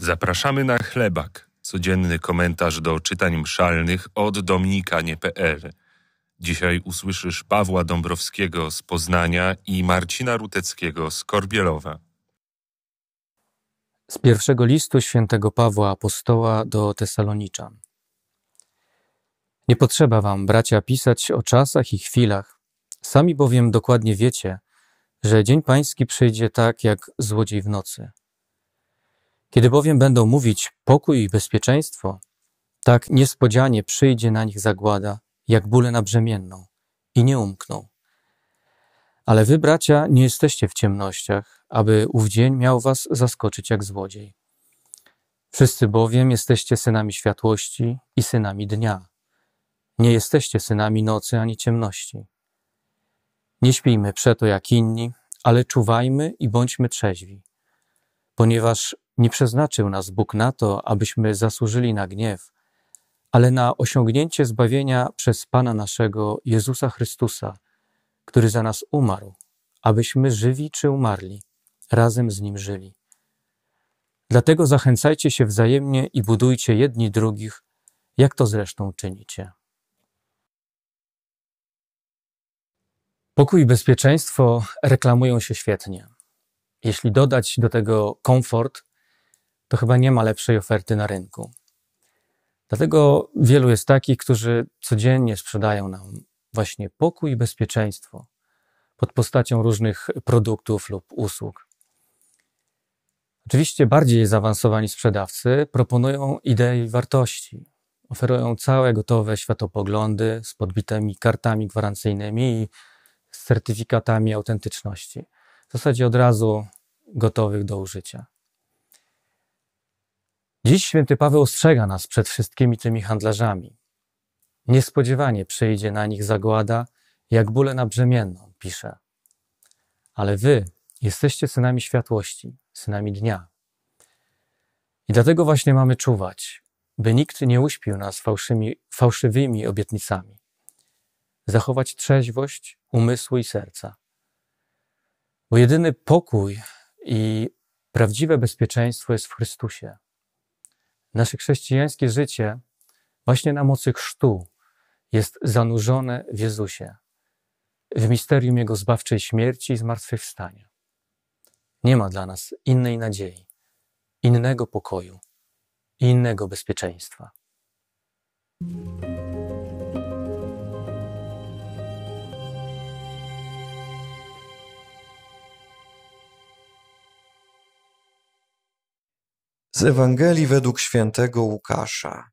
Zapraszamy na chlebak, codzienny komentarz do czytań mszalnych od dominikanie.pl. Dzisiaj usłyszysz Pawła Dąbrowskiego z Poznania i Marcina Ruteckiego z Korbielowa. Z pierwszego listu świętego Pawła Apostoła do Tesaloniczan. Nie potrzeba wam, bracia, pisać o czasach i chwilach. Sami bowiem dokładnie wiecie, że dzień pański przyjdzie tak jak złodziej w nocy. Kiedy bowiem będą mówić pokój i bezpieczeństwo, tak niespodzianie przyjdzie na nich zagłada, jak bóle na brzemienną, i nie umkną. Ale wy, bracia, nie jesteście w ciemnościach, aby ów dzień miał was zaskoczyć jak złodziej. Wszyscy bowiem jesteście synami światłości i synami dnia. Nie jesteście synami nocy ani ciemności. Nie śpijmy przeto jak inni, ale czuwajmy i bądźmy trzeźwi, ponieważ nie przeznaczył nas Bóg na to, abyśmy zasłużyli na gniew, ale na osiągnięcie zbawienia przez Pana naszego Jezusa Chrystusa, który za nas umarł, abyśmy żywi czy umarli, razem z Nim żyli. Dlatego zachęcajcie się wzajemnie i budujcie jedni drugich, jak to zresztą czynicie. Pokój i bezpieczeństwo reklamują się świetnie. Jeśli dodać do tego komfort, to chyba nie ma lepszej oferty na rynku. Dlatego wielu jest takich, którzy codziennie sprzedają nam właśnie pokój i bezpieczeństwo pod postacią różnych produktów lub usług. Oczywiście bardziej zaawansowani sprzedawcy proponują idee wartości. Oferują całe gotowe światopoglądy z podbitymi kartami gwarancyjnymi i z certyfikatami autentyczności. W zasadzie od razu gotowych do użycia. Dziś święty Paweł ostrzega nas przed wszystkimi tymi handlarzami. Niespodziewanie przyjdzie na nich zagłada, jak bóle na brzemienną, pisze. Ale wy jesteście synami światłości, synami dnia. I dlatego właśnie mamy czuwać, by nikt nie uśpił nas fałszymi, fałszywymi obietnicami. Zachować trzeźwość umysłu i serca. Bo jedyny pokój i prawdziwe bezpieczeństwo jest w Chrystusie. Nasze chrześcijańskie życie, właśnie na mocy chrztu, jest zanurzone w Jezusie, w misterium Jego zbawczej śmierci i zmartwychwstania. Nie ma dla nas innej nadziei, innego pokoju i innego bezpieczeństwa. Z Ewangelii według świętego Łukasza.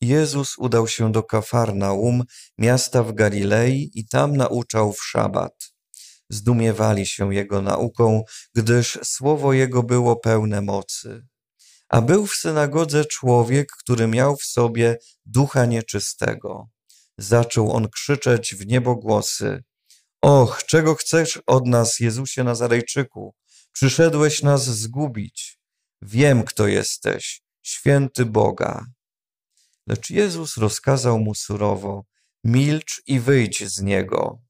Jezus udał się do Kafarnaum, miasta w Galilei i tam nauczał w szabat. Zdumiewali się jego nauką, gdyż słowo jego było pełne mocy. A był w synagodze człowiek, który miał w sobie ducha nieczystego. Zaczął on krzyczeć w niebogłosy. Och, czego chcesz od nas, Jezusie Nazarejczyku? Przyszedłeś nas zgubić. Wiem, kto jesteś, święty Boga. Lecz Jezus rozkazał mu surowo: Milcz i wyjdź z niego.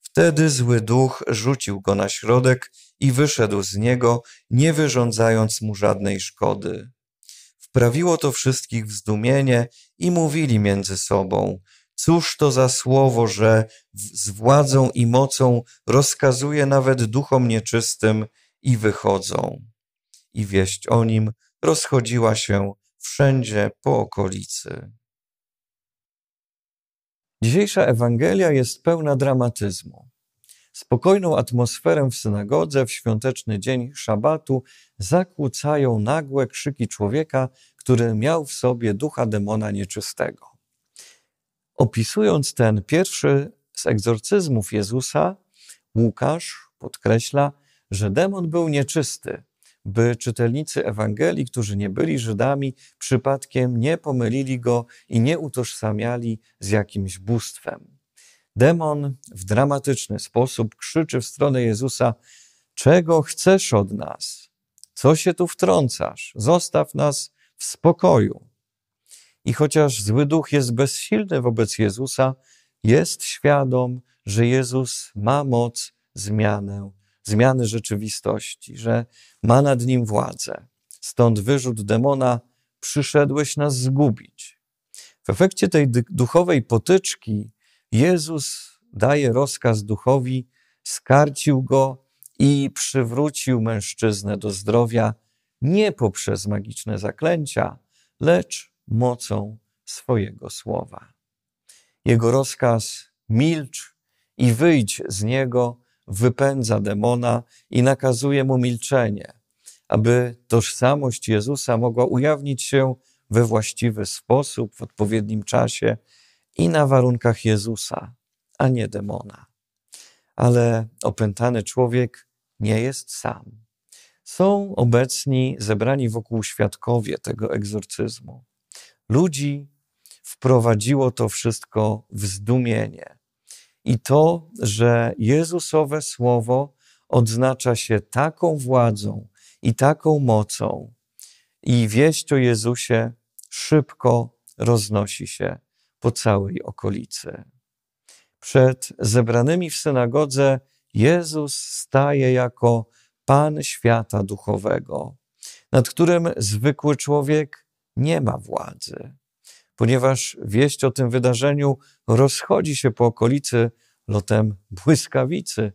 Wtedy zły duch rzucił go na środek i wyszedł z niego, nie wyrządzając mu żadnej szkody. Wprawiło to wszystkich w zdumienie i mówili między sobą: Cóż to za słowo, że z władzą i mocą rozkazuje nawet duchom nieczystym i wychodzą i wieść o nim rozchodziła się wszędzie po okolicy. Dzisiejsza Ewangelia jest pełna dramatyzmu. Spokojną atmosferę w synagodze w świąteczny dzień szabatu zakłócają nagłe krzyki człowieka, który miał w sobie ducha demona nieczystego. Opisując ten pierwszy z egzorcyzmów Jezusa, Łukasz podkreśla, że demon był nieczysty, by czytelnicy Ewangelii, którzy nie byli Żydami, przypadkiem nie pomylili go i nie utożsamiali z jakimś bóstwem. Demon w dramatyczny sposób krzyczy w stronę Jezusa: Czego chcesz od nas? Co się tu wtrącasz? Zostaw nas w spokoju. I chociaż zły duch jest bezsilny wobec Jezusa, jest świadom, że Jezus ma moc zmianę zmiany rzeczywistości, że ma nad nim władzę. stąd wyrzut demona, przyszedłeś nas zgubić. W efekcie tej duchowej potyczki Jezus daje rozkaz duchowi, skarcił go i przywrócił mężczyznę do zdrowia nie poprzez magiczne zaklęcia, lecz mocą swojego słowa. Jego rozkaz milcz i wyjdź z niego wypędza demona i nakazuje mu milczenie, aby tożsamość Jezusa mogła ujawnić się we właściwy sposób, w odpowiednim czasie i na warunkach Jezusa, a nie demona. Ale opętany człowiek nie jest sam. Są obecni zebrani wokół świadkowie tego egzorcyzmu. Ludzi wprowadziło to wszystko w zdumienie. I to, że Jezusowe Słowo odznacza się taką władzą i taką mocą, i wieść o Jezusie szybko roznosi się po całej okolicy. Przed zebranymi w synagodze Jezus staje jako Pan świata duchowego, nad którym zwykły człowiek nie ma władzy, ponieważ wieść o tym wydarzeniu rozchodzi się po okolicy lotem błyskawicy.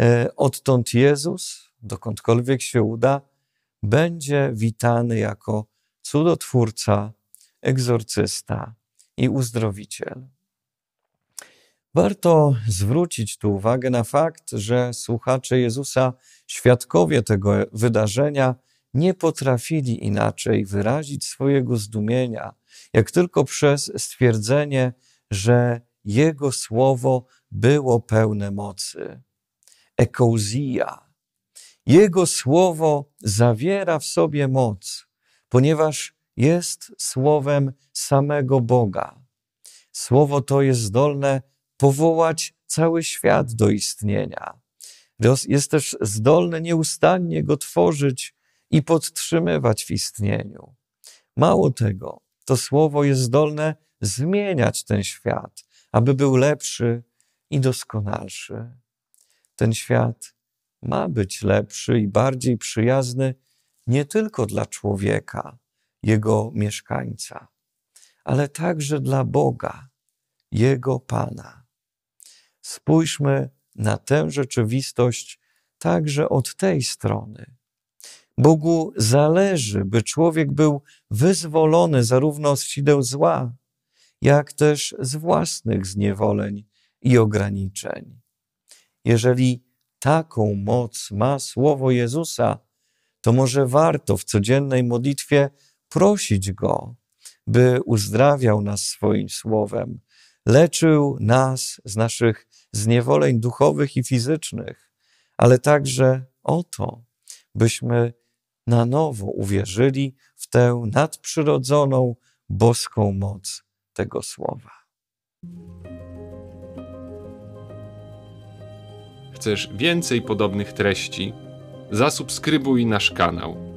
E, odtąd Jezus, dokądkolwiek się uda, będzie witany jako cudotwórca, egzorcysta i uzdrowiciel. Warto zwrócić tu uwagę na fakt, że słuchacze Jezusa, świadkowie tego wydarzenia, nie potrafili inaczej wyrazić swojego zdumienia, jak tylko przez stwierdzenie, że Jego słowo było pełne mocy. Ekouzia. Jego słowo zawiera w sobie moc, ponieważ jest słowem samego Boga. Słowo to jest zdolne powołać cały świat do istnienia. Jest też zdolne nieustannie go tworzyć i podtrzymywać w istnieniu. Mało tego, to słowo jest zdolne zmieniać ten świat, aby był lepszy i doskonalszy. Ten świat ma być lepszy i bardziej przyjazny nie tylko dla człowieka, jego mieszkańca, ale także dla Boga, jego Pana. Spójrzmy na tę rzeczywistość także od tej strony. Bogu zależy, by człowiek był wyzwolony zarówno z sideł zła, jak też z własnych zniewoleń i ograniczeń. Jeżeli taką moc ma słowo Jezusa, to może warto w codziennej modlitwie prosić Go, by uzdrawiał nas swoim słowem, leczył nas z naszych zniewoleń duchowych i fizycznych, ale także o to, byśmy na nowo uwierzyli w tę nadprzyrodzoną, boską moc tego słowa. Chcesz więcej podobnych treści? Zasubskrybuj nasz kanał